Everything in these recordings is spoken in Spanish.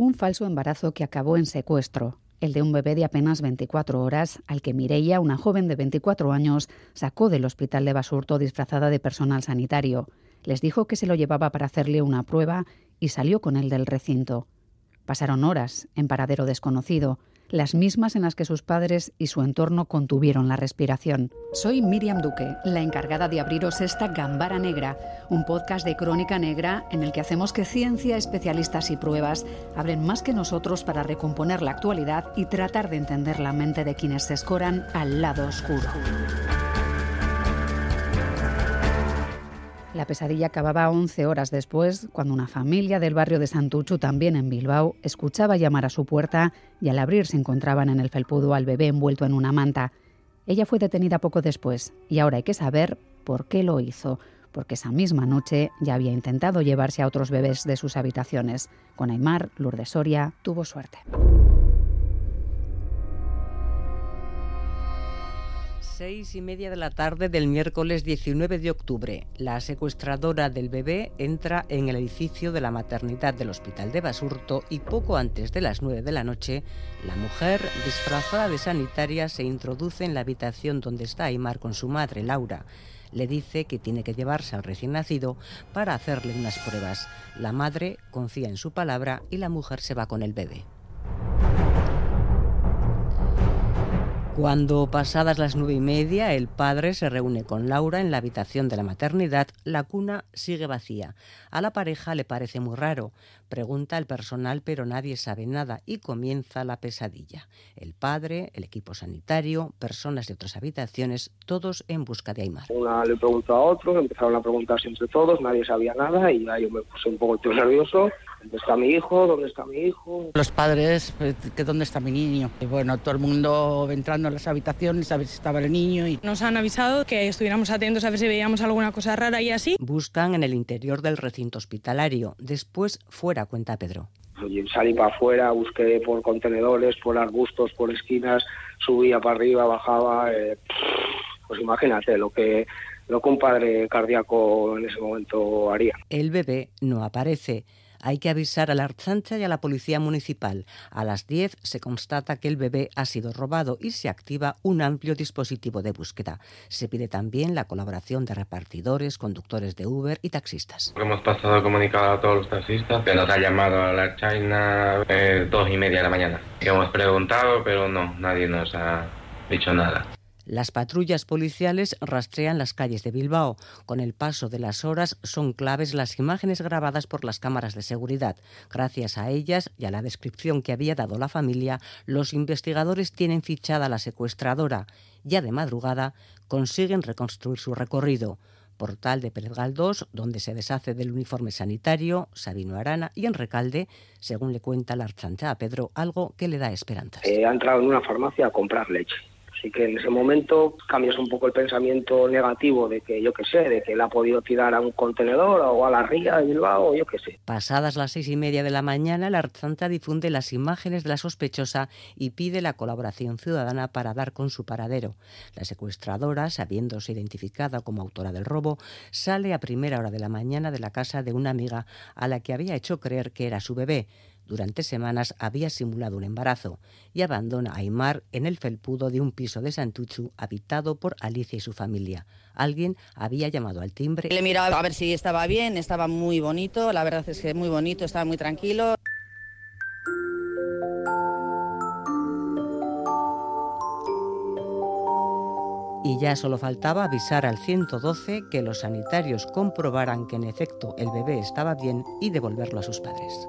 Un falso embarazo que acabó en secuestro, el de un bebé de apenas 24 horas, al que Mireia, una joven de 24 años, sacó del hospital de Basurto disfrazada de personal sanitario. Les dijo que se lo llevaba para hacerle una prueba y salió con él del recinto. Pasaron horas en paradero desconocido, las mismas en las que sus padres y su entorno contuvieron la respiración. Soy Miriam Duque, la encargada de abriros esta Gambara Negra, un podcast de crónica negra en el que hacemos que ciencia, especialistas y pruebas hablen más que nosotros para recomponer la actualidad y tratar de entender la mente de quienes se escoran al lado oscuro. La pesadilla acababa 11 horas después, cuando una familia del barrio de Santuchu, también en Bilbao, escuchaba llamar a su puerta y al abrir se encontraban en el felpudo al bebé envuelto en una manta. Ella fue detenida poco después y ahora hay que saber por qué lo hizo, porque esa misma noche ya había intentado llevarse a otros bebés de sus habitaciones. Con Aymar, Lourdes Soria tuvo suerte. Seis y media de la tarde del miércoles 19 de octubre, la secuestradora del bebé entra en el edificio de la maternidad del Hospital de Basurto y poco antes de las nueve de la noche, la mujer, disfrazada de sanitaria, se introduce en la habitación donde está Aymar con su madre, Laura. Le dice que tiene que llevarse al recién nacido para hacerle unas pruebas. La madre confía en su palabra y la mujer se va con el bebé. Cuando pasadas las nueve y media el padre se reúne con Laura en la habitación de la maternidad, la cuna sigue vacía. A la pareja le parece muy raro. Pregunta al personal pero nadie sabe nada y comienza la pesadilla. El padre, el equipo sanitario, personas de otras habitaciones, todos en busca de Aymar. Una le preguntó a otro, empezaron a preguntarse entre todos, nadie sabía nada y ya yo me puse un poco nervioso ¿Dónde está mi hijo? ¿Dónde está mi hijo? Los padres, pues, que dónde está mi niño. Y bueno, todo el mundo entrando a las habitaciones a ver si estaba el niño. Y... Nos han avisado que estuviéramos atentos a ver si veíamos alguna cosa rara y así. Buscan en el interior del recinto hospitalario. Después, fuera, cuenta Pedro. salí para afuera, busqué por contenedores, por arbustos, por esquinas, subía para arriba, bajaba. Eh, pues imagínate lo que lo que un padre cardíaco en ese momento haría. El bebé no aparece hay que avisar a la Archancha y a la Policía Municipal. A las 10 se constata que el bebé ha sido robado y se activa un amplio dispositivo de búsqueda. Se pide también la colaboración de repartidores, conductores de Uber y taxistas. Hemos pasado comunicado a todos los taxistas que nos ha llamado a la China eh, dos y media de la mañana. Hemos preguntado, pero no, nadie nos ha dicho nada. Las patrullas policiales rastrean las calles de Bilbao. Con el paso de las horas son claves las imágenes grabadas por las cámaras de seguridad. Gracias a ellas y a la descripción que había dado la familia, los investigadores tienen fichada a la secuestradora. Ya de madrugada consiguen reconstruir su recorrido. Portal de Pérez Galdós, donde se deshace del uniforme sanitario, Sabino Arana, y en Recalde, según le cuenta la archancha a Pedro, algo que le da esperanzas. Eh, ha entrado en una farmacia a comprar leche Así que en ese momento cambias un poco el pensamiento negativo de que yo qué sé, de que él ha podido tirar a un contenedor o a la ría de Bilbao yo qué sé. Pasadas las seis y media de la mañana, la Arzanta difunde las imágenes de la sospechosa y pide la colaboración ciudadana para dar con su paradero. La secuestradora, sabiéndose identificada como autora del robo, sale a primera hora de la mañana de la casa de una amiga a la que había hecho creer que era su bebé durante semanas había simulado un embarazo y abandona a Aymar en el felpudo de un piso de Santuchu habitado por Alicia y su familia. Alguien había llamado al timbre. Le miraba a ver si estaba bien, estaba muy bonito, la verdad es que muy bonito, estaba muy tranquilo. y ya solo faltaba avisar al 112 que los sanitarios comprobaran que en efecto el bebé estaba bien y devolverlo a sus padres.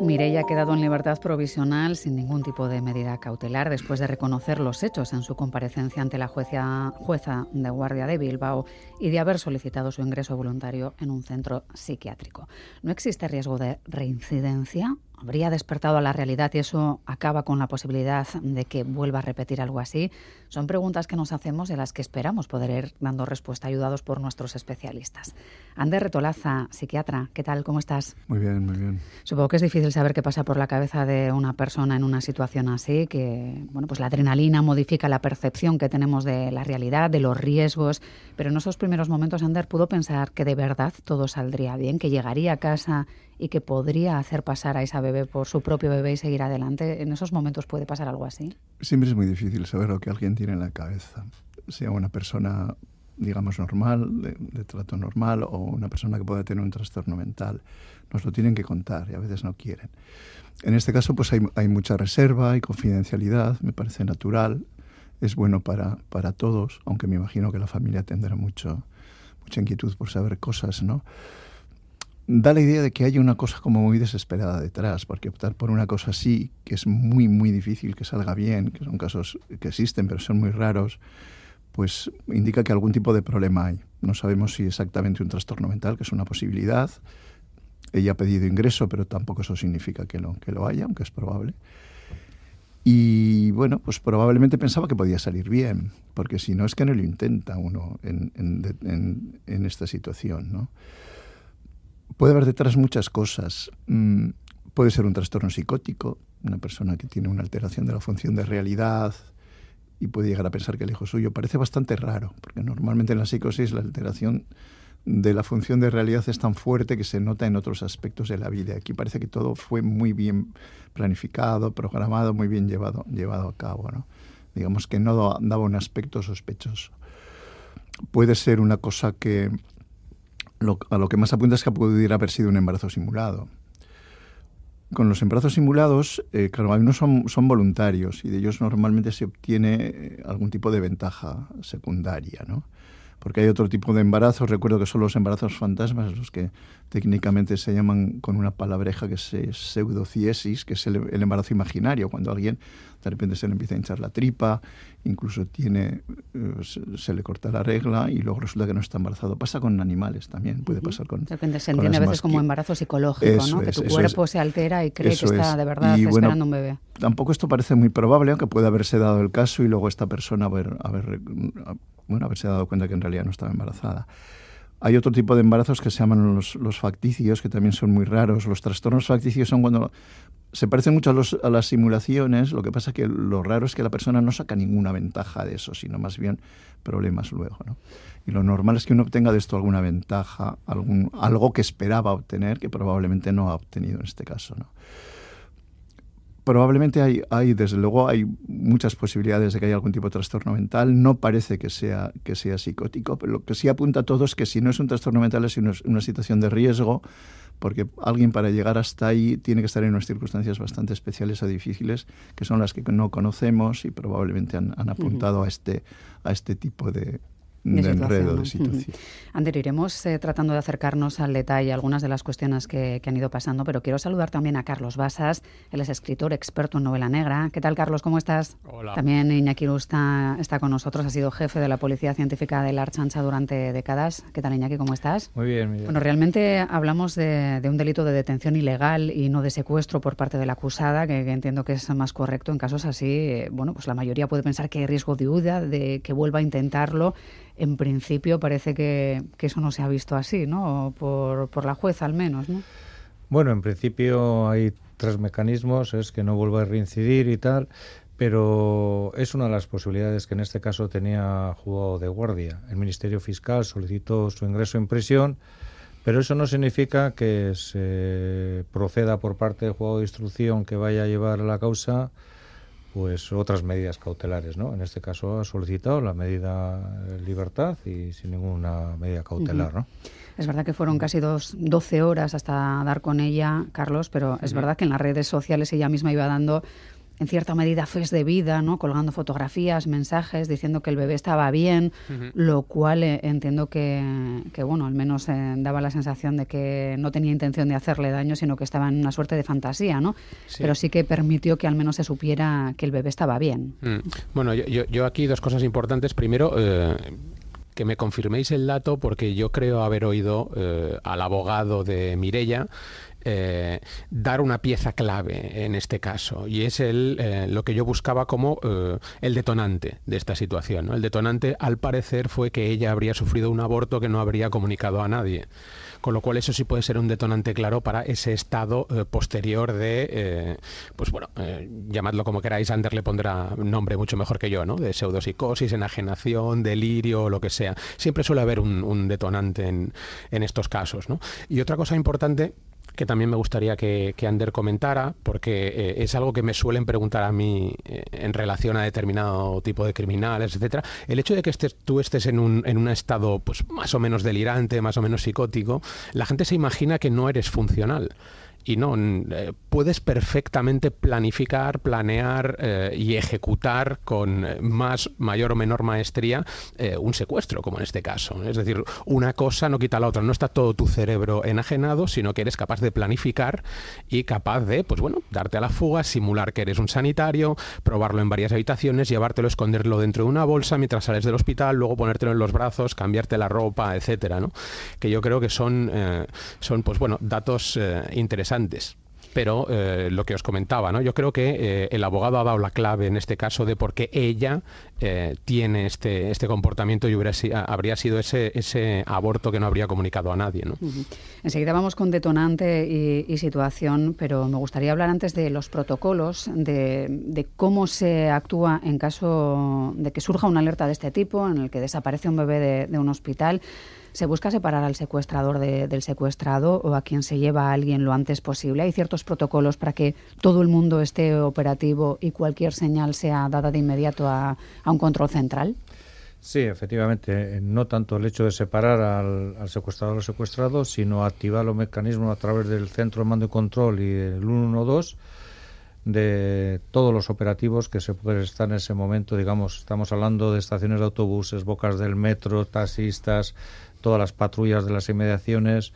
Mireia ha quedado en libertad provisional sin ningún tipo de medida cautelar después de reconocer los hechos en su comparecencia ante la jueza, jueza de guardia de Bilbao y de haber solicitado su ingreso voluntario en un centro psiquiátrico. ¿No existe riesgo de reincidencia? Habría despertado a la realidad y eso acaba con la posibilidad de que vuelva a repetir algo así? Son preguntas que nos hacemos y a las que esperamos poder ir dando respuesta ayudados por nuestros especialistas. Ander Retolaza, psiquiatra, ¿qué tal? ¿Cómo estás? Muy bien, muy bien. Supongo que es difícil saber qué pasa por la cabeza de una persona en una situación así, que bueno, pues la adrenalina modifica la percepción que tenemos de la realidad, de los riesgos, pero en esos primeros momentos Ander pudo pensar que de verdad todo saldría bien, que llegaría a casa y que podría hacer pasar a esa bebé por su propio bebé y seguir adelante. ¿En esos momentos puede pasar algo así? Siempre es muy difícil saber lo que alguien tiene en la cabeza, sea una persona, digamos, normal, de, trato normal, o una persona que pueda tener un trastorno mental. Nos lo tienen que contar y a veces no quieren. En este caso, pues hay, hay mucha reserva y confidencialidad, me parece natural, es bueno para, para todos, aunque me imagino que la familia tendrá mucho, mucha inquietud por saber cosas, ¿no? Da la idea de que hay una cosa como muy desesperada detrás, porque optar por una cosa así, que es muy, muy difícil que salga bien, que son casos que existen, pero son muy raros, pues indica que algún tipo de problema hay. No sabemos si exactamente un trastorno mental, que es una posibilidad. Ella ha pedido ingreso, pero tampoco eso significa que lo, que lo haya, aunque es probable. Y bueno, pues probablemente pensaba que podía salir bien, porque si no es que no lo intenta uno en, en, en esta situación, ¿no? Puede haber detrás muchas cosas. Mm, puede ser un trastorno psicótico, una persona que tiene una alteración de la función de realidad y puede llegar a pensar que el hijo suyo parece bastante raro, porque normalmente en la psicosis la alteración de la función de realidad es tan fuerte que se nota en otros aspectos de la vida. Aquí parece que todo fue muy bien planificado, programado, muy bien llevado, llevado a cabo. ¿no? Digamos que no daba un aspecto sospechoso. Puede ser una cosa que a lo que más apunta es que pudiera haber sido un embarazo simulado. Con los embarazos simulados, eh, claro, algunos son, son voluntarios y de ellos normalmente se obtiene eh, algún tipo de ventaja secundaria, ¿no? Porque hay otro tipo de embarazos. Recuerdo que son los embarazos fantasmas, los que técnicamente se llaman con una palabreja que es pseudociesis, que es el, embarazo imaginario, cuando a alguien de repente se le empieza a hinchar la tripa, incluso tiene, eh, se, le corta la regla y luego resulta que no está embarazado. Pasa con animales también, puede pasar con. Se entiende a veces como embarazo psicológico, ¿no? que tu cuerpo se altera y cree que está de verdad esperando un bebé. Tampoco esto parece muy probable, aunque puede haberse dado el caso y luego esta persona haber, haber bueno, haberse dado cuenta que en realidad no estaba embarazada. Hay otro tipo de embarazos que se llaman los, los, facticios, que también son muy raros. Los trastornos facticios son cuando se parecen mucho a, los, a, las simulaciones, lo que pasa que lo raro es que la persona no saca ninguna ventaja de eso, sino más bien problemas luego. ¿no? Y lo normal es que uno obtenga de esto alguna ventaja, algún, algo que esperaba obtener, que probablemente no ha obtenido en este caso. ¿no? Probablemente hay, hay, desde luego, hay muchas posibilidades de que haya algún tipo de trastorno mental. No parece que sea, que sea psicótico, pero lo que sí apunta a todo es que si no es un trastorno mental es una, situación de riesgo, porque alguien para llegar hasta ahí tiene que estar en unas circunstancias bastante especiales o difíciles, que son las que no conocemos y probablemente han, apuntado a, este, a este tipo de, de, enredo, de situación. Ander, iremos eh, tratando de acercarnos al detalle algunas de las cuestiones que, han ido pasando, pero quiero saludar también a Carlos Basas, él es escritor, experto en novela negra. ¿Qué tal, Carlos? ¿Cómo estás? Hola. También Iñaki Rusta está con nosotros, ha sido jefe de la Policía Científica de la Archancha durante décadas. ¿Qué tal, Iñaki? ¿Cómo estás? Muy bien, muy bien. Bueno, realmente hablamos de, un delito de detención ilegal y no de secuestro por parte de la acusada, que, entiendo que es más correcto en casos así. Eh, bueno, pues la mayoría puede pensar que hay riesgo de huida, de que vuelva a intentarlo en principio parece que, eso no se ha visto así, ¿no? Por, por la jueza al menos, ¿no? Bueno, en principio hay tres mecanismos, es que no vuelva a reincidir y tal, pero es una de las posibilidades que en este caso tenía jugado de guardia. El Ministerio Fiscal solicitó su ingreso en prisión, pero eso no significa que se proceda por parte del juzgado de instrucción que vaya a llevar la causa pues otras medidas cautelares, ¿no? En este caso ha solicitado la medida de libertad y sin ninguna medida cautelar, ¿no? Es verdad que fueron casi dos, 12 horas hasta dar con ella, Carlos, pero es verdad que en las redes sociales ella misma iba dando en cierta medida fes de vida, ¿no? colgando fotografías, mensajes, diciendo que el bebé estaba bien, lo cual eh, entiendo que, que, bueno, al menos eh, daba la sensación de que no tenía intención de hacerle daño, sino que estaba en una suerte de fantasía, ¿no? Pero sí que permitió que al menos se supiera que el bebé estaba bien. Mm. Bueno, yo, yo, aquí dos cosas importantes. Primero, eh, que me confirméis el dato porque yo creo haber oído al abogado de Mirella eh, dar una pieza clave en este caso y es el, eh, lo que yo buscaba como eh, el detonante de esta situación. El detonante, al parecer, fue que ella habría sufrido un aborto que no habría comunicado a nadie con lo cual eso sí puede ser un detonante claro para ese estado posterior de, pues bueno, llamadlo como queráis, Ander le pondrá nombre mucho mejor que yo, ¿no? De pseudopsicosis, enajenación, delirio, lo que sea. Siempre suele haber un, detonante en, en, estos casos, ¿no? Y otra cosa importante que también me gustaría que, Ander comentara, porque eh, es algo que me suelen preguntar a mí eh, en relación a determinado tipo de criminales, etcétera. El hecho de que estés, tú estés en un, en un estado pues, más o menos delirante, más o menos psicótico, la gente se imagina que no eres funcional y no, eh, puedes perfectamente planificar, planear eh, y ejecutar con eh, más, mayor o menor maestría un secuestro, como en este caso. Es decir, una cosa no quita la otra, no está todo tu cerebro enajenado, sino que eres capaz de planificar y capaz de, pues bueno, darte a la fuga, simular que eres un sanitario, probarlo en varias habitaciones, llevártelo, esconderlo dentro de una bolsa mientras sales del hospital, luego ponértelo en los brazos, cambiarte la ropa, etcétera, ¿no? Que yo creo que son, son pues bueno, datos interesantes pero eh, lo que os comentaba, ¿no? Yo creo que eh, el abogado ha dado la clave en este caso de por qué ella eh, tiene este, este comportamiento y habría sido ese, ese aborto que no habría comunicado a nadie. ¿no? Enseguida vamos con detonante y, situación, pero me gustaría hablar antes de los protocolos, de, cómo se actúa en caso de que surja una alerta de este tipo, en el que desaparece un bebé de un hospital. ¿Se busca separar al secuestrador del secuestrado o a quien se lleva a alguien lo antes posible? ¿Hay ciertos protocolos para que todo el mundo esté operativo y cualquier señal sea dada de inmediato a, un control central? Sí, efectivamente, no tanto el hecho de separar al, secuestrador o secuestrado, sino activar los mecanismos a través del centro de mando y control y el 112 de todos los operativos que se pueden estar en ese momento, digamos, estamos hablando de estaciones de autobuses, bocas del metro, taxistas, todas las patrullas de las inmediaciones.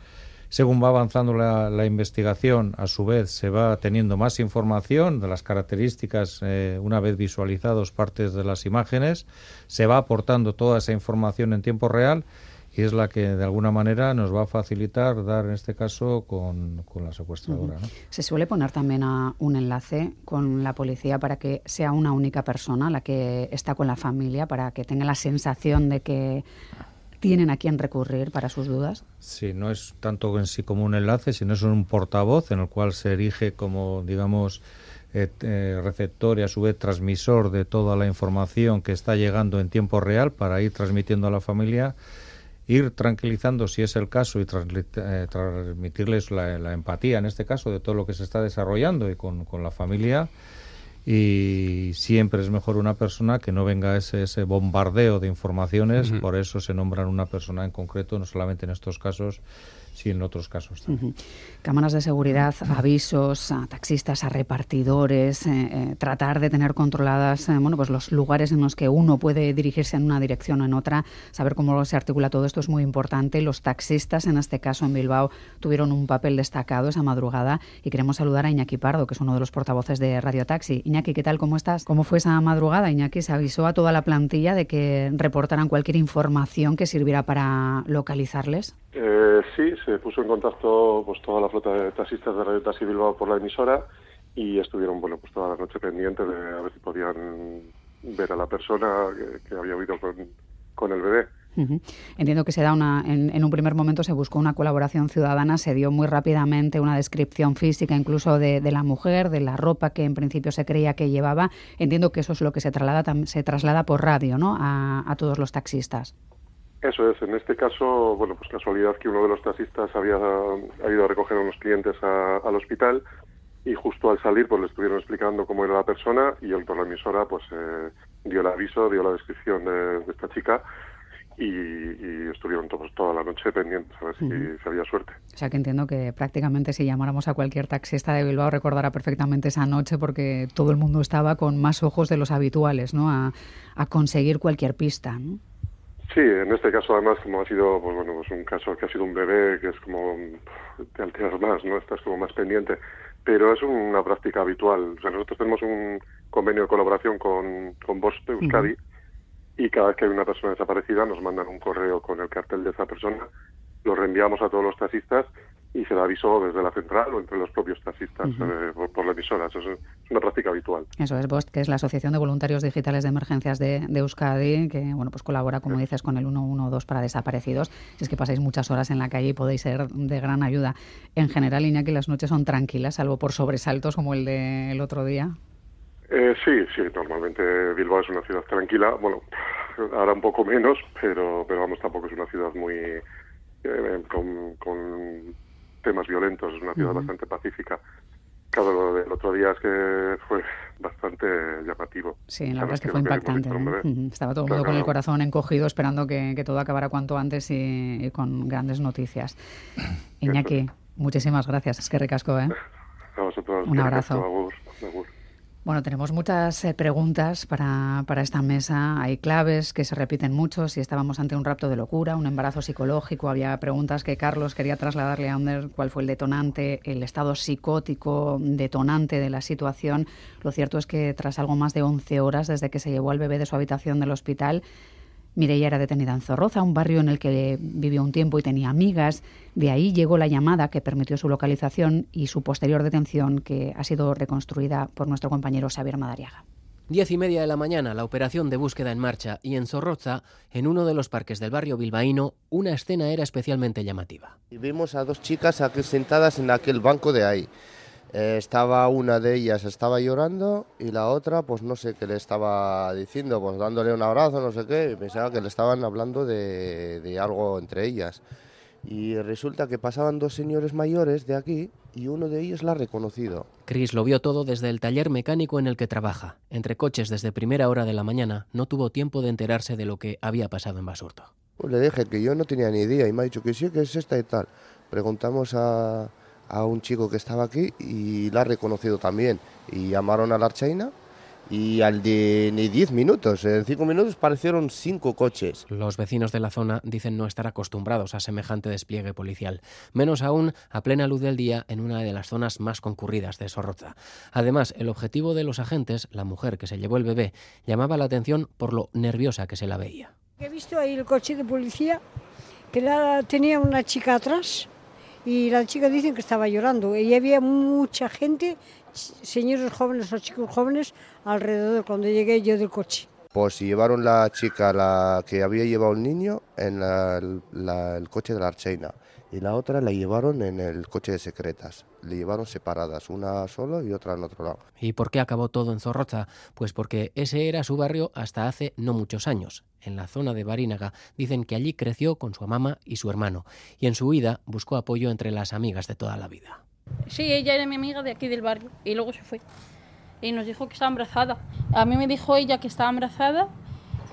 Según va avanzando la, investigación, a su vez se va teniendo más información de las características, eh, una vez visualizados partes de las imágenes, se va aportando toda esa información en tiempo real y es la que de alguna manera nos va a facilitar dar en este caso con, la secuestradora. Se suele poner también a un enlace con la policía para que sea una única persona la que está con la familia, para que tenga la sensación de que tienen a quién recurrir para sus dudas? Sí, no es tanto en sí como un enlace, sino es un portavoz en el cual se erige como, digamos, eh, receptor y a su vez transmisor de toda la información que está llegando en tiempo real para ir transmitiendo a la familia, ir tranquilizando si es el caso y eh, transmitirles la, empatía en este caso de todo lo que se está desarrollando y con, con la familia y siempre es mejor una persona que no venga ese, ese bombardeo de informaciones, por eso se nombran una persona en concreto, no solamente en estos casos, sí en otros casos también. Cámaras de seguridad, avisos a taxistas, a repartidores, eh, eh, tratar de tener controladas eh, bueno, pues los lugares en los que uno puede dirigirse en una dirección o en otra, saber cómo se articula todo esto es muy importante. Los taxistas, en este caso en Bilbao, tuvieron un papel destacado esa madrugada y queremos saludar a Iñaki Pardo, que es uno de los portavoces de Radio Taxi. Iñaki, ¿qué tal? ¿Cómo estás? ¿Cómo fue esa madrugada? Iñaki se avisó a toda la plantilla de que reportaran cualquier información que sirviera para localizarles. Eh, sí, se puso en contacto pues toda la flota de taxistas de Radio Taxi Bilbao por la emisora y estuvieron bueno pues toda la noche pendientes de a ver si podían ver a la persona que, había huido con, el bebé. Entiendo que se da una, en, un primer momento se buscó una colaboración ciudadana, se dio muy rápidamente una descripción física incluso de, la mujer, de la ropa que en principio se creía que llevaba. Entiendo que eso es lo que se traslada, se traslada por radio ¿no? a todos los taxistas. Eso es, en este caso, bueno, pues casualidad que uno de los taxistas había ido a recoger a unos clientes al hospital y justo al salir pues le estuvieron explicando cómo era la persona y el por la emisora pues eh, dio el aviso, dio la descripción de, esta chica y, estuvieron todos, toda la noche pendientes a ver si, había suerte. O sea que entiendo que prácticamente si llamáramos a cualquier taxista de Bilbao recordará perfectamente esa noche porque todo el mundo estaba con más ojos de los habituales, ¿no? A, a conseguir cualquier pista, ¿no? Sí, en este caso además como ha sido pues bueno pues un caso que ha sido un bebé que es como te alteras más, no estás como más pendiente, pero es una práctica habitual. O sea, nosotros tenemos un convenio de colaboración con con Bosch de Euskadi y cada vez que hay una persona desaparecida nos mandan un correo con el cartel de esa persona, lo reenviamos a todos los taxistas y se da aviso desde la central o entre los propios taxistas eh, por, la emisora. Eso es, una práctica habitual. Eso es VOST, que es la Asociación de Voluntarios Digitales de Emergencias de, Euskadi, que bueno pues colabora, como dices, con el 112 para desaparecidos. Si es que pasáis muchas horas en la calle y podéis ser de gran ayuda. En general, Iñaki, las noches son tranquilas, salvo por sobresaltos como el del otro día. Eh, sí, sí, normalmente Bilbao es una ciudad tranquila. Bueno, ahora un poco menos, pero, pero vamos, tampoco es una ciudad muy... Eh, con, con temas violentos, es una ciudad bastante pacífica. Claro, lo del otro día es que fue bastante llamativo. Sí, la verdad es que fue impactante. Estaba todo el mundo con el corazón encogido esperando que, todo acabara cuanto antes y, con grandes noticias. Iñaki, muchísimas gracias. Es que recasco, ¿eh? Un abrazo. Bueno, tenemos muchas eh, preguntas para, para, esta mesa. Hay claves que se repiten mucho. Si estábamos ante un rapto de locura, un embarazo psicológico, había preguntas que Carlos quería trasladarle a Ander cuál fue el detonante, el estado psicótico detonante de la situación. Lo cierto es que tras algo más de 11 horas desde que se llevó al bebé de su habitación del hospital, Mireia era detenida en Zorroza, un barrio en el que vivió un tiempo y tenía amigas. De ahí llegó la llamada que permitió su localización y su posterior detención, que ha sido reconstruida por nuestro compañero Xavier Madariaga. Diez y media de la mañana, la operación de búsqueda en marcha y en Zorroza, en uno de los parques del barrio bilbaíno, una escena era especialmente llamativa. vimos a dos chicas aquí sentadas en aquel banco de ahí. Eh, estaba una de ellas estaba llorando y la otra pues no sé qué le estaba diciendo, pues dándole un abrazo, no sé qué, y pensaba que le estaban hablando de, de algo entre ellas. Y resulta que pasaban dos señores mayores de aquí y uno de ellos la ha reconocido. Chris lo vio todo desde el taller mecánico en el que trabaja. Entre coches desde primera hora de la mañana, no tuvo tiempo de enterarse de lo que había pasado en Basurto. Pues le dije que yo no tenía ni idea y me ha dicho que sí, que es esta y tal. Preguntamos a, a un chico que estaba aquí y la ha reconocido también. Y llamaron a la Archaina y al de ni 10 minutos, en 5 minutos parecieron cinco coches. Los vecinos de la zona dicen no estar acostumbrados a semejante despliegue policial, menos aún a plena luz del día en una de las zonas más concurridas de Sorroza. Además, el objetivo de los agentes, la mujer que se llevó el bebé, llamaba la atención por lo nerviosa que se la veía. He visto ahí el coche de policía que la, tenía una chica atrás y la chica dicen que estaba llorando. Y había mucha gente, señores jóvenes o chicos jóvenes alrededor. Cuando llegué yo del coche. Pues llevaron la chica la que había llevado el niño en el coche de la Archeina y la otra la llevaron en el coche de secretas. Le llevaron separadas, una solo y otra en otro lado. ¿Y por qué acabó todo en Zorroza? Pues porque ese era su barrio hasta hace no muchos años. En la zona de Barínaga dicen que allí creció con su mamá y su hermano y en su huida buscó apoyo entre las amigas de toda la vida. Sí, ella era mi amiga de aquí del barrio y luego se fue. Y nos dijo que estaba embarazada. A mí me dijo ella que estaba embarazada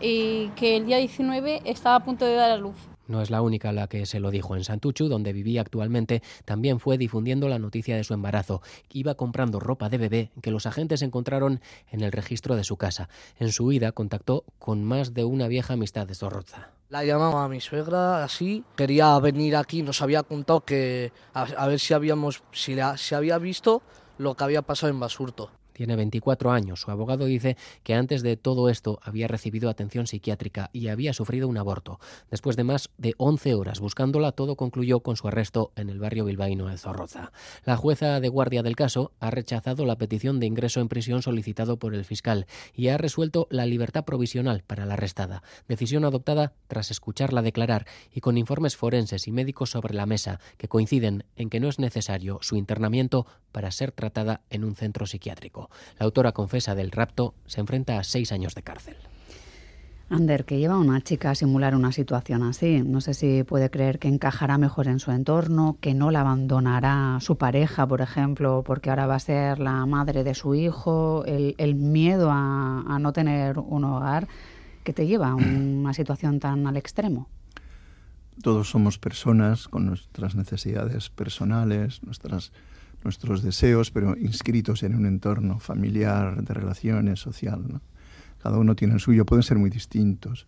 y que el día 19 estaba a punto de dar a luz. No es la única la que se lo dijo. En Santuchu, donde vivía actualmente, también fue difundiendo la noticia de su embarazo. Iba comprando ropa de bebé que los agentes encontraron en el registro de su casa. En su huida contactó con más de una vieja amistad de Zorroza. La llamaba a mi suegra así, quería venir aquí, nos había contado que a, ver si habíamos, si, si había visto lo que había pasado en Basurto. Tiene 24 años. Su abogado dice que antes de todo esto había recibido atención psiquiátrica y había sufrido un aborto. Después de más de 11 horas buscándola, todo concluyó con su arresto en el barrio bilbaíno de Zorroza. La jueza de guardia del caso ha rechazado la petición de ingreso en prisión solicitado por el fiscal y ha resuelto la libertad provisional para la arrestada, decisión adoptada tras escucharla declarar y con informes forenses y médicos sobre la mesa que coinciden en que no es necesario su internamiento para ser tratada en un centro psiquiátrico. La autora confesa del rapto se enfrenta a seis años de cárcel. Ander, que lleva a una chica a simular una situación así. No sé si puede creer que encajará mejor en su entorno, que no la abandonará su pareja, por ejemplo, porque ahora va a ser la madre de su hijo, el, miedo a, a, no tener un hogar, que te lleva a una situación tan al extremo. Todos somos personas con nuestras necesidades personales, nuestras nuestros deseos, pero inscritos en un entorno familiar, de relaciones, social. Cada uno tiene el suyo, pueden ser muy distintos.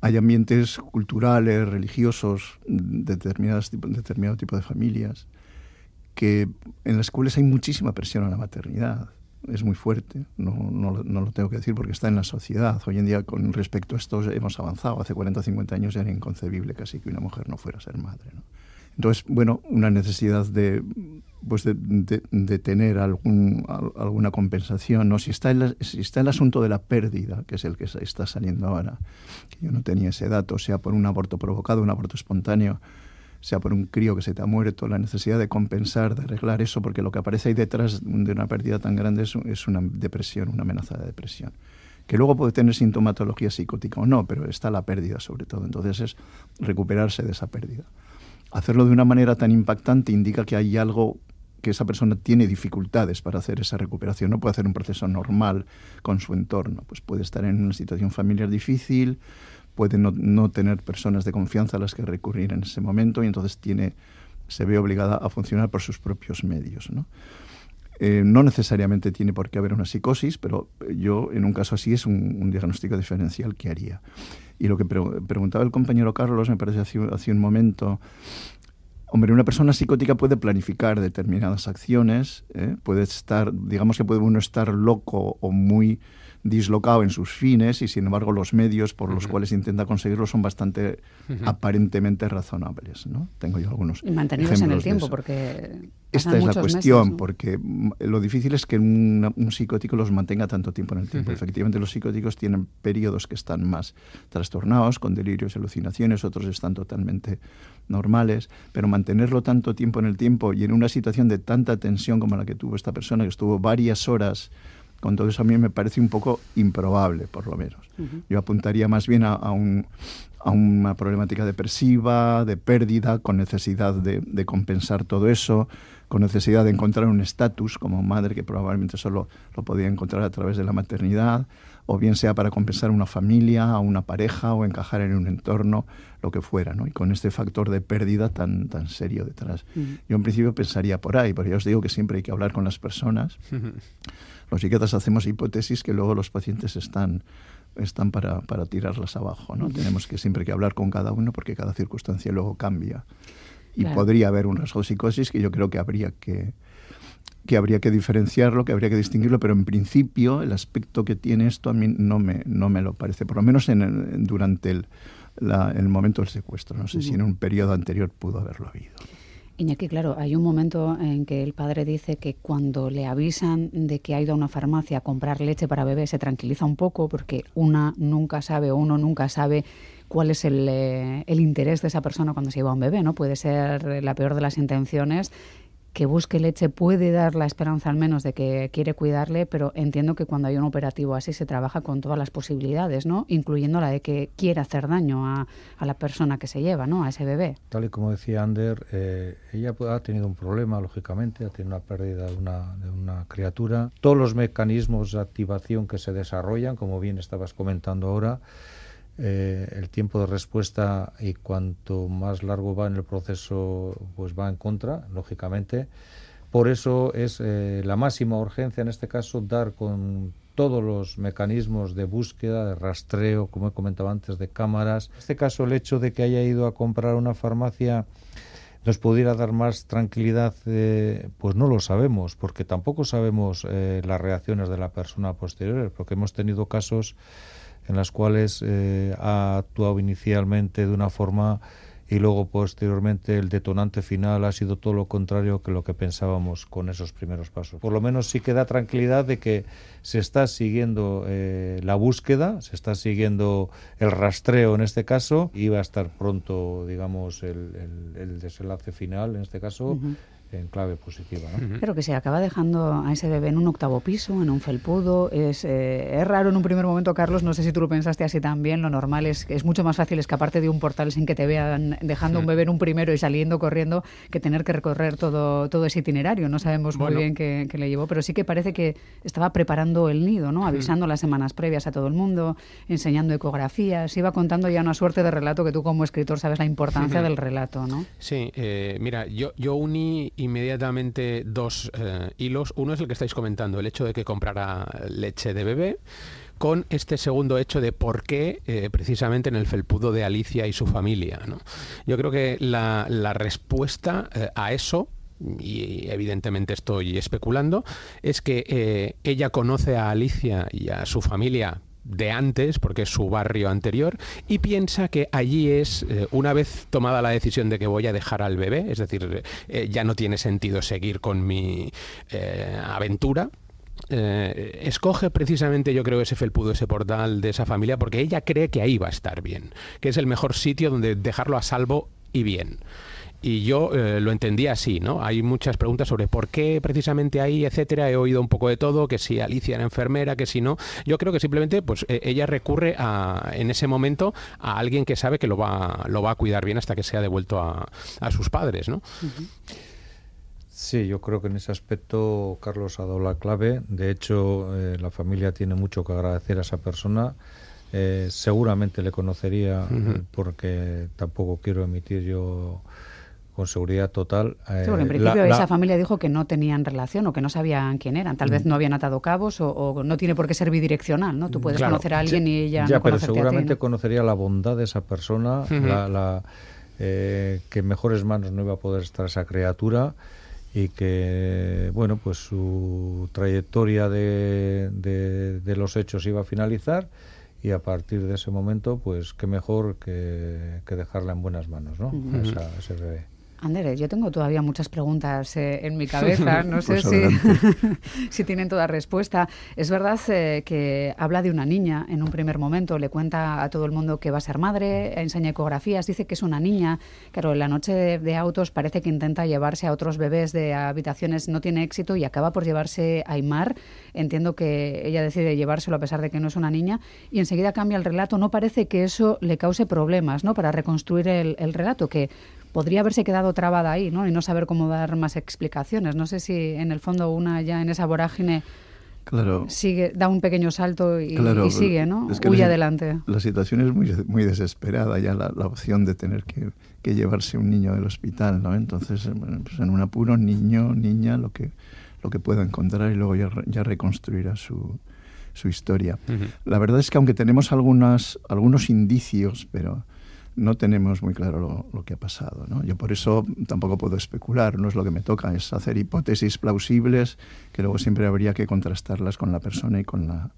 Hay ambientes culturales, religiosos, de determinadas, determinado tipo de familias, que en las cuales hay muchísima presión a la maternidad. Es muy fuerte, no, no, no, lo tengo que decir porque está en la sociedad. Hoy en día, con respecto a esto, hemos avanzado. Hace 40 o 50 años era inconcebible casi que una mujer no fuera a ser madre. ¿no? Entonces, bueno, una necesidad de pues de, tener alguna compensación. ¿no? Si, está el, si está el asunto de la pérdida, que es el que está saliendo ahora, que yo no tenía ese dato, sea por un aborto provocado, un aborto espontáneo, sea por un crío que se te ha muerto, la necesidad de compensar, de arreglar eso, porque lo que aparece ahí detrás de una pérdida tan grande es, es una depresión, una amenaza de depresión que luego puede tener sintomatología psicótica o no, pero está la pérdida sobre todo. Entonces es recuperarse de esa pérdida. Hacerlo de una manera tan impactante indica que hay algo que esa persona tiene dificultades para hacer esa recuperación. No puede hacer un proceso normal con su entorno. Pues puede estar en una situación familiar difícil, puede no, tener personas de confianza a las que recurrir en ese momento y entonces tiene, se ve obligada a funcionar por sus propios medios. ¿no? Eh, no necesariamente tiene por qué haber una psicosis, pero yo en un caso así es un, diagnóstico diferencial que haría. Y lo que preguntaba el compañero Carlos, me parece hace, hace un momento, Hombre, una persona psicótica puede planificar determinadas acciones, ¿eh? puede estar, digamos que puede uno estar loco o muy dislocado en sus fines y sin embargo los medios por los cuales intenta conseguirlo son bastante aparentemente razonables. ¿no? Tengo yo algunos. Y mantenidos en el tiempo, porque. Esta es la cuestión, porque lo difícil es que un, psicótico los mantenga tanto tiempo en el tiempo. Efectivamente, los psicóticos tienen periodos que están más trastornados, con delirios y alucinaciones, otros están totalmente normales, pero mantenerlo tanto tiempo en el tiempo y en una situación de tanta tensión como la que tuvo esta persona, que estuvo varias horas con todo eso a mí me parece un poco improbable, por lo menos. Yo apuntaría más bien a, un, a, una problemática depresiva, de pérdida, con necesidad de, de compensar todo eso, con necesidad de encontrar un estatus como madre que probablemente solo lo podía encontrar a través de la maternidad, o bien sea para compensar una familia, a una pareja o encajar en un entorno, lo que fuera, ¿no? Y con este factor de pérdida tan, tan serio detrás. Yo en principio pensaría por ahí, porque ya os digo que siempre hay que hablar con las personas. Los psiquiatras hacemos hipótesis que luego los pacientes están están para, para tirarlas abajo, ¿no? Tenemos que siempre que hablar con cada uno porque cada circunstancia luego cambia. Y podría haber un rasgo de psicosis que yo creo que habría que, que habría que diferenciarlo, que habría que distinguirlo, pero en principio el aspecto que tiene esto a mí no me, no me lo parece, por lo menos en durante el, el momento del secuestro. No sé si en un periodo anterior pudo haberlo habido. Iñaki, claro, hay un momento en que el padre dice que cuando le avisan de que ha ido a una farmacia a comprar leche para bebé se tranquiliza un poco porque una nunca sabe o uno nunca sabe cuál es el, eh, el interés de esa persona cuando se lleva a un bebé, ¿no? Puede ser la peor de las intenciones que busque leche puede dar la esperanza al menos de que quiere cuidarle, pero entiendo que cuando hay un operativo así se trabaja con todas las posibilidades, ¿no? Incluyendo la de que quiera hacer daño a, la persona que se lleva, ¿no? A ese bebé. Tal y como decía Ander, eh, ella ha tenido un problema, lógicamente, ha tenido una pérdida de una criatura. Todos los mecanismos de activación que se desarrollan, como bien estabas comentando ahora, eh, el tiempo de respuesta y cuanto más largo va en el proceso, pues va en contra, lógicamente. Por eso es eh, la máxima urgencia en este caso dar con todos los mecanismos de búsqueda, de rastreo, como he comentado antes, de cámaras. En este caso, el hecho de que haya ido a comprar una farmacia nos pudiera dar más tranquilidad, eh, pues no lo sabemos, porque tampoco sabemos las reacciones de la persona posterior, porque hemos tenido casos en las cuales eh, ha actuado inicialmente de una forma y luego posteriormente el detonante final ha sido todo lo contrario que lo que pensábamos con esos primeros pasos. Por lo menos sí que da tranquilidad de que se está siguiendo eh, la búsqueda, se está siguiendo el rastreo en este caso. Y va a estar pronto, digamos, el, el, desenlace final en este caso en clave positiva. ¿no? Pero que se acaba dejando a ese bebé en un octavo piso, en un felpudo. Es, eh, es raro en un primer momento, Carlos, no sé si tú lo pensaste así también. Lo normal es que es mucho más fácil escaparte de un portal sin que te vean dejando un bebé en un primero y saliendo corriendo que tener que recorrer todo, todo ese itinerario. No sabemos muy bien qué, le llevó, pero sí que parece que estaba preparando el nido, ¿no? avisando las semanas previas a todo el mundo, enseñando ecografías. Iba contando ya una suerte de relato que tú como escritor sabes la importancia del relato. ¿no? Sí, eh, mira, yo, yo uní inmediatamente dos eh, hilos. Uno es el que estáis comentando, el hecho de que comprara leche de bebé con este segundo hecho de por qué eh, precisamente en el felpudo de Alicia y su familia. Yo creo que la, respuesta eh, a eso y evidentemente estoy especulando, es que ella conoce a Alicia y a su familia de antes, porque es su barrio anterior, y piensa que allí es, eh, una vez tomada la decisión de que voy a dejar al bebé, es decir, eh, ya no tiene sentido seguir con mi eh, aventura, escoge precisamente, yo creo, ese felpudo, ese portal de esa familia, porque ella cree que ahí va a estar bien, que es el mejor sitio donde dejarlo a salvo y bien y yo eh, lo entendía así, ¿no? Hay muchas preguntas sobre por qué precisamente ahí, etcétera. He oído un poco de todo, que si Alicia era enfermera, que si no. Yo creo que simplemente, pues e, ella recurre a, en ese momento a alguien que sabe que lo va, lo va a cuidar bien hasta que sea devuelto a, sus padres, ¿no? Sí, yo creo que en ese aspecto Carlos ha dado la clave. De hecho, eh, la familia tiene mucho que agradecer a esa persona. Eh, seguramente le conocería, porque tampoco quiero emitir yo con seguridad total. Eh, en principio esa familia dijo que no tenían relación o que no sabían quién eran. Tal vez mm. no habían atado cabos o, no tiene por qué ser bidireccional, ¿no? Tú puedes conocer a alguien y ella ya, pero seguramente conocería la bondad de esa persona, la, eh, que en mejores manos no iba a poder estar esa criatura y que, bueno, pues su trayectoria de, de, los hechos iba a finalizar y a partir de ese momento, pues qué mejor que, dejarla en buenas manos, ¿no? ese bebé. Andere, yo tengo todavía muchas preguntas eh, en mi cabeza, no sé pues si, tienen toda respuesta. Es verdad eh, que habla de una niña en un primer momento, le cuenta a todo el mundo que va a ser madre, enseña ecografías, dice que es una niña. Claro, en la noche de, autos parece que intenta llevarse a otros bebés de habitaciones, no tiene éxito y acaba por llevarse a Aymar. Entiendo que ella decide llevárselo a pesar de que no es una niña y enseguida cambia el relato. No parece que eso le cause problemas ¿no? para reconstruir el, el relato, que podría haberse quedado trabada ahí, ¿no? Y no saber cómo dar más explicaciones. No sé si en el fondo una ya en esa vorágine claro. sigue, da un pequeño salto y, sigue, ¿no? Huye adelante. La situación es muy, muy desesperada ya la, opción de tener que, llevarse un niño del hospital, ¿no? Entonces, pues en un apuro, niño, niña, lo que, lo que pueda encontrar y luego ya, ya reconstruirá su, su historia. La verdad es que aunque tenemos algunas, algunos indicios, pero no tenemos muy claro lo, que ha pasado. ¿no? Yo por eso tampoco puedo especular, no es lo que me toca, es hacer hipótesis plausibles que luego siempre habría que contrastarlas con la persona y con la,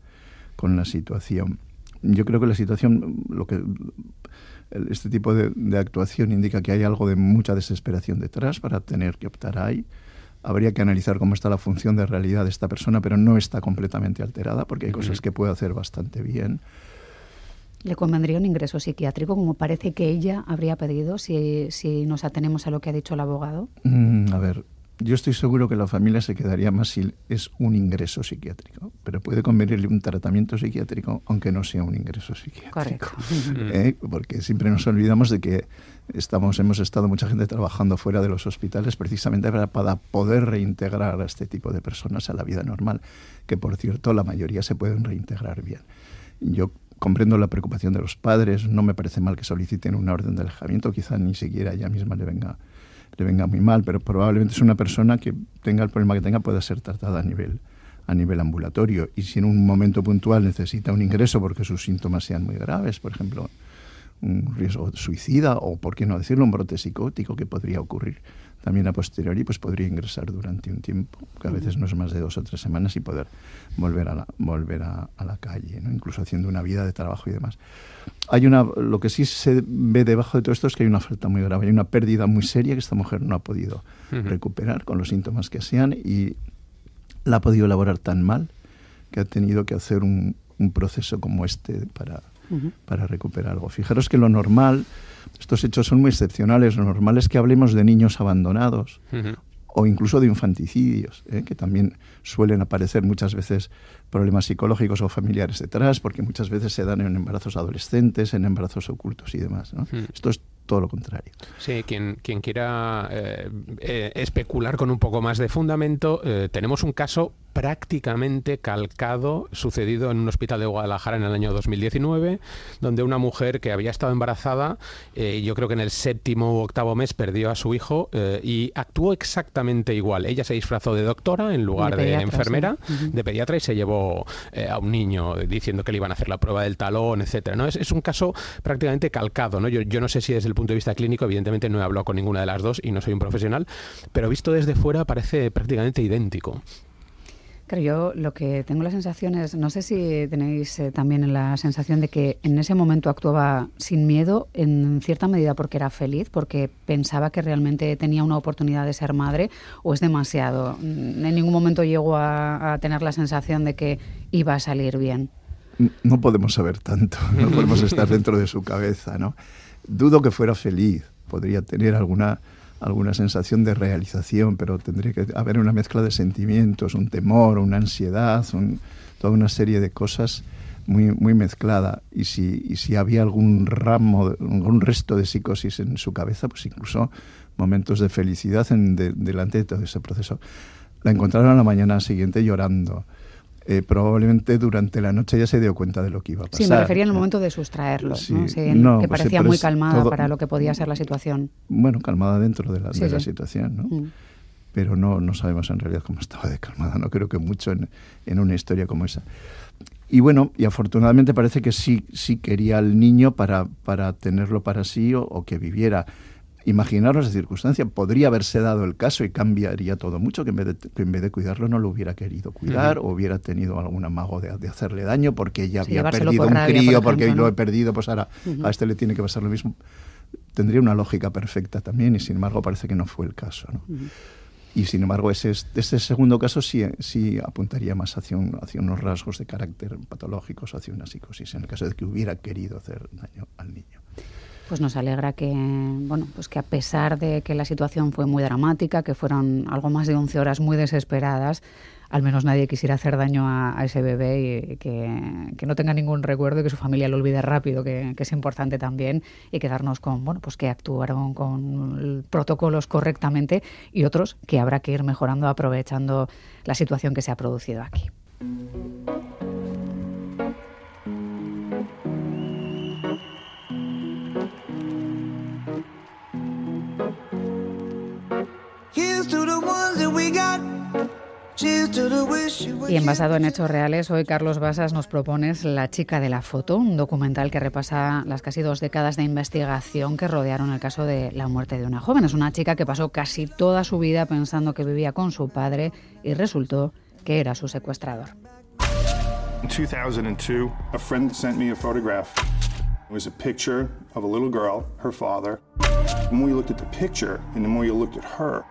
con la situación. Yo creo que la situación, lo que este tipo de, actuación indica que hay algo de mucha desesperación detrás para tener que optar ahí. Habría que analizar cómo está la función de realidad de esta persona, pero no está completamente alterada porque hay cosas que puede hacer bastante bien le convendría un ingreso psiquiátrico, como parece que ella habría pedido, si, si nos atenemos a lo que ha dicho el abogado? Mm, a ver, yo estoy seguro que la familia se quedaría más si es un ingreso psiquiátrico, pero puede convenirle un tratamiento psiquiátrico aunque no sea un ingreso psiquiátrico. Correcto. ¿Eh? Porque siempre nos olvidamos de que estamos, hemos estado mucha gente trabajando fuera de los hospitales precisamente para, para poder reintegrar a este tipo de personas a la vida normal, que por cierto la mayoría se pueden reintegrar bien. Yo comprendo la preocupación de los padres, no me parece mal que soliciten una orden de alejamiento, quizá ni siquiera ella misma le venga, le venga muy mal, pero probablemente es una persona que tenga el problema que tenga pueda ser tratada a nivel, a nivel ambulatorio. Y si en un momento puntual necesita un ingreso porque sus síntomas sean muy graves, por ejemplo, un riesgo suicida o, por qué no decirlo, un brote psicótico que podría ocurrir también a posteriori pues podría ingresar durante un tiempo, que a veces no es más de dos o tres semanas, y poder volver a la, volver a, la calle, ¿no? incluso haciendo una vida de trabajo y demás. Hay una, lo que sí se ve debajo de todo esto es que hay una falta muy grave, hay una pérdida muy seria que esta mujer no ha podido recuperar con los síntomas que sean y la ha podido elaborar tan mal que ha tenido que hacer un, un proceso como este para, para recuperar algo. Fijaros que lo normal estos hechos son muy excepcionales. Lo normal es que hablemos de niños abandonados o incluso de infanticidios, ¿eh? que también suelen aparecer muchas veces problemas psicológicos o familiares detrás, porque muchas veces se dan en embarazos adolescentes, en embarazos ocultos y demás. Esto es todo lo contrario. Sí, quien, quien quiera eh, eh, especular con un poco más de fundamento, tenemos un caso prácticamente calcado sucedido en un hospital de Guadalajara en el año 2019, donde una mujer que había estado embarazada, eh, yo creo que en el séptimo u octavo mes perdió a su hijo eh, y actuó exactamente igual. Ella se disfrazó de doctora en lugar de, enfermera, de pediatra y se llevó eh, a un niño diciendo que le iban a hacer la prueba del talón, etcétera. ¿no? Es, un caso prácticamente calcado. ¿no? Yo, yo no sé si desde el punto de vista clínico, evidentemente no he hablado con ninguna de las dos y no soy un profesional, pero visto desde fuera parece prácticamente idéntico. Claro, yo lo que tengo la sensación es, no sé si tenéis eh, también la sensación de que en ese momento actuaba sin miedo, en cierta medida porque era feliz, porque pensaba que realmente tenía una oportunidad de ser madre, o es demasiado. En ningún momento llegó a, a tener la sensación de que iba a salir bien. No podemos saber tanto, no podemos estar dentro de su cabeza, ¿no? Dudo que fuera feliz, podría tener alguna alguna sensación de realización, pero tendría que haber una mezcla de sentimientos, un temor, una ansiedad, toda una serie de cosas muy, muy mezclada. Y si, y si había algún ramo, algún resto de psicosis en su cabeza, pues incluso momentos de felicidad en, delante de todo ese proceso. La encontraron a la mañana siguiente llorando. Eh, probablemente durante la noche ya se dio cuenta de lo que iba a pasar. Sí, me refería en el momento de sustraerlo, que pues parecía muy calmada para lo que podía ser la situación. Bueno, calmada dentro de la, situación, ¿no? Mm. Pero no, no sabemos en realidad cómo estaba de calmada, no creo que mucho en, en una historia como esa. Y bueno, y afortunadamente parece que sí, sí quería al niño para, para tenerlo para sí o que viviera Imaginaros la circunstancia, podría haberse dado el caso y cambiaría todo mucho, que en vez de, en vez de cuidarlo no lo hubiera querido cuidar o hubiera tenido algún amago de, hacerle daño porque ya había perdido un crío, porque lo he perdido, pues ahora a este le tiene que pasar lo mismo. Tendría una lógica perfecta también y sin embargo parece que no fue el caso. Y sin embargo, ese, ese segundo caso sí, sí apuntaría más hacia, hacia unos rasgos de carácter patológicos, hacia una psicosis, en el caso de que hubiera querido hacer daño al niño pues nos alegra que, bueno, pues que a pesar de que la situación fue muy dramática, que fueron algo más de 11 horas muy desesperadas, al menos nadie quisiera hacer daño a, ese bebé y que, que, no tenga ningún recuerdo y que su familia lo olvide rápido, que, que, es importante también, y quedarnos con, bueno, pues que actuaron con protocolos correctamente y otros que habrá que ir mejorando aprovechando la situación que se ha producido aquí. Y en basado en hechos reales, hoy Carlos Basas nos propones La chica de la foto, un documental que repasa las casi dos décadas de investigación que rodearon el caso de la muerte de una joven. Es una chica que pasó casi toda su vida pensando que vivía con su padre y resultó que era su secuestrador. In 2002, a friend sent me a photograph. It was a picture of a little girl, her father. The more you looked at the picture and the more you looked at her,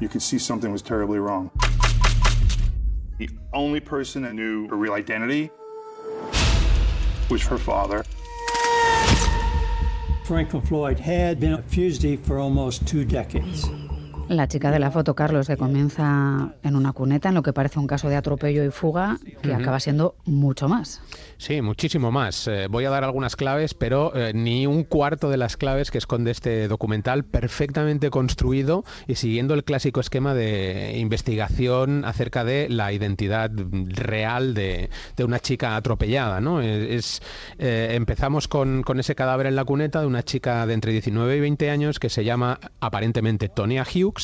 you could see something was terribly wrong. The only person that knew her real identity was her father. Franklin Floyd had been a fugitive for almost two decades. La chica de la foto, Carlos, que comienza en una cuneta, en lo que parece un caso de atropello y fuga, que acaba siendo mucho más. Sí, muchísimo más. Eh, voy a dar algunas claves, pero eh, ni un cuarto de las claves que esconde este documental, perfectamente construido y siguiendo el clásico esquema de investigación acerca de la identidad real de, una chica atropellada. ¿no? Es, eh, empezamos con, con ese cadáver en la cuneta de una chica de entre 19 y 20 años que se llama aparentemente Tonya Hughes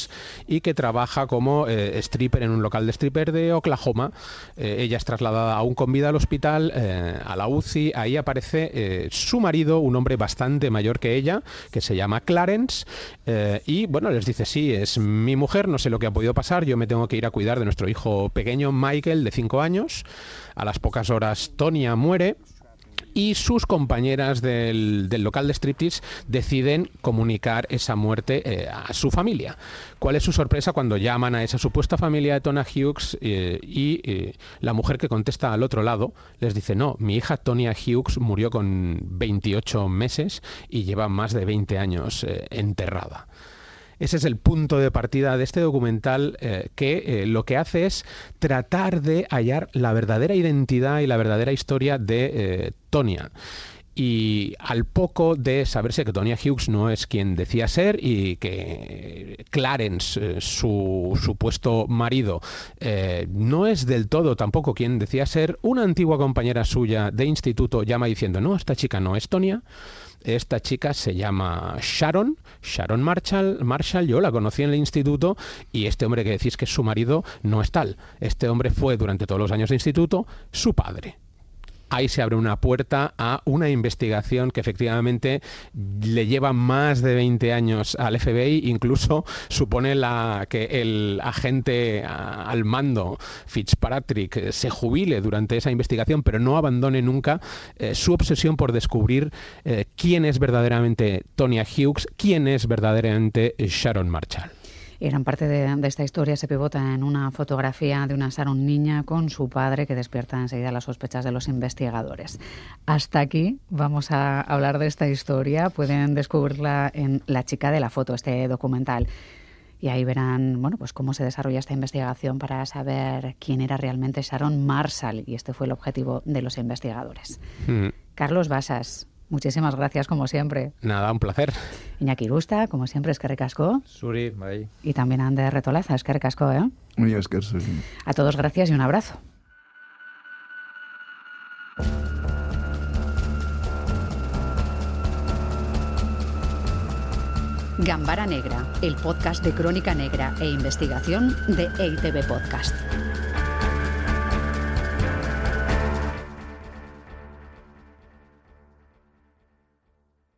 y que trabaja como eh, stripper en un local de stripper de Oklahoma. Eh, ella es trasladada aún con vida al hospital, eh, a la UCI. Ahí aparece su marido, un hombre bastante mayor que ella, que se llama Clarence. y bueno, les dice: Sí, es mi mujer, no sé lo que ha podido pasar, yo me tengo que ir a cuidar de nuestro hijo pequeño, Michael, de 5 años. A las pocas horas, Tonia muere y sus compañeras del, local de striptease deciden comunicar esa muerte eh, a su familia. ¿Cuál es su sorpresa cuando llaman a esa supuesta familia de Tona Hughes eh, y eh, la mujer que contesta al otro lado les dice, no, mi hija Tonya Hughes murió con 28 meses y lleva más de 20 años enterrada. Ese es el punto de partida de este documental eh, que eh, lo que hace es tratar de hallar la verdadera identidad y la verdadera historia de eh, Tonya. Y al poco de saberse que Tonya Hughes no es quien decía ser y que Clarence, su supuesto marido, no es del todo tampoco quien decía ser, una antigua compañera suya de instituto llama diciendo, no, esta chica no es Tonya, esta chica se llama Sharon, Sharon Marshall, Marshall, yo la conocí en el instituto y este hombre que decís que es su marido no es tal. Este hombre fue durante todos los años de instituto su padre. Ahí se abre una puerta a una investigación que efectivamente le lleva más de 20 años al FBI, incluso supone la, que el agente al mando, Fitzpatrick, se jubile durante esa investigación, pero no abandone nunca eh, su obsesión por descubrir eh, quién es verdaderamente Tonya Hughes, quién es verdaderamente Sharon Marshall. Y gran parte de, esta historia se pivota en una fotografía de una Sharon niña con su padre que despierta enseguida las sospechas de los investigadores. Hasta aquí vamos a hablar de esta historia. Pueden descubrirla en La chica de la foto, este documental. Y ahí verán, bueno, pues cómo se desarrolla esta investigación para saber quién era realmente Sharon Marshall. Y este fue el objetivo de los investigadores. Mm. Carlos Basas, Muchísimas gracias, como siempre. Nada, un placer. Iñaki Rusta, como siempre, es que recasco. Suri, bye. Y también Ander Retolaza, es que recasco, ¿eh? Muy es que A todos gracias y un abrazo. Gambara Negra, el podcast de crónica negra e investigación de EITB Podcast.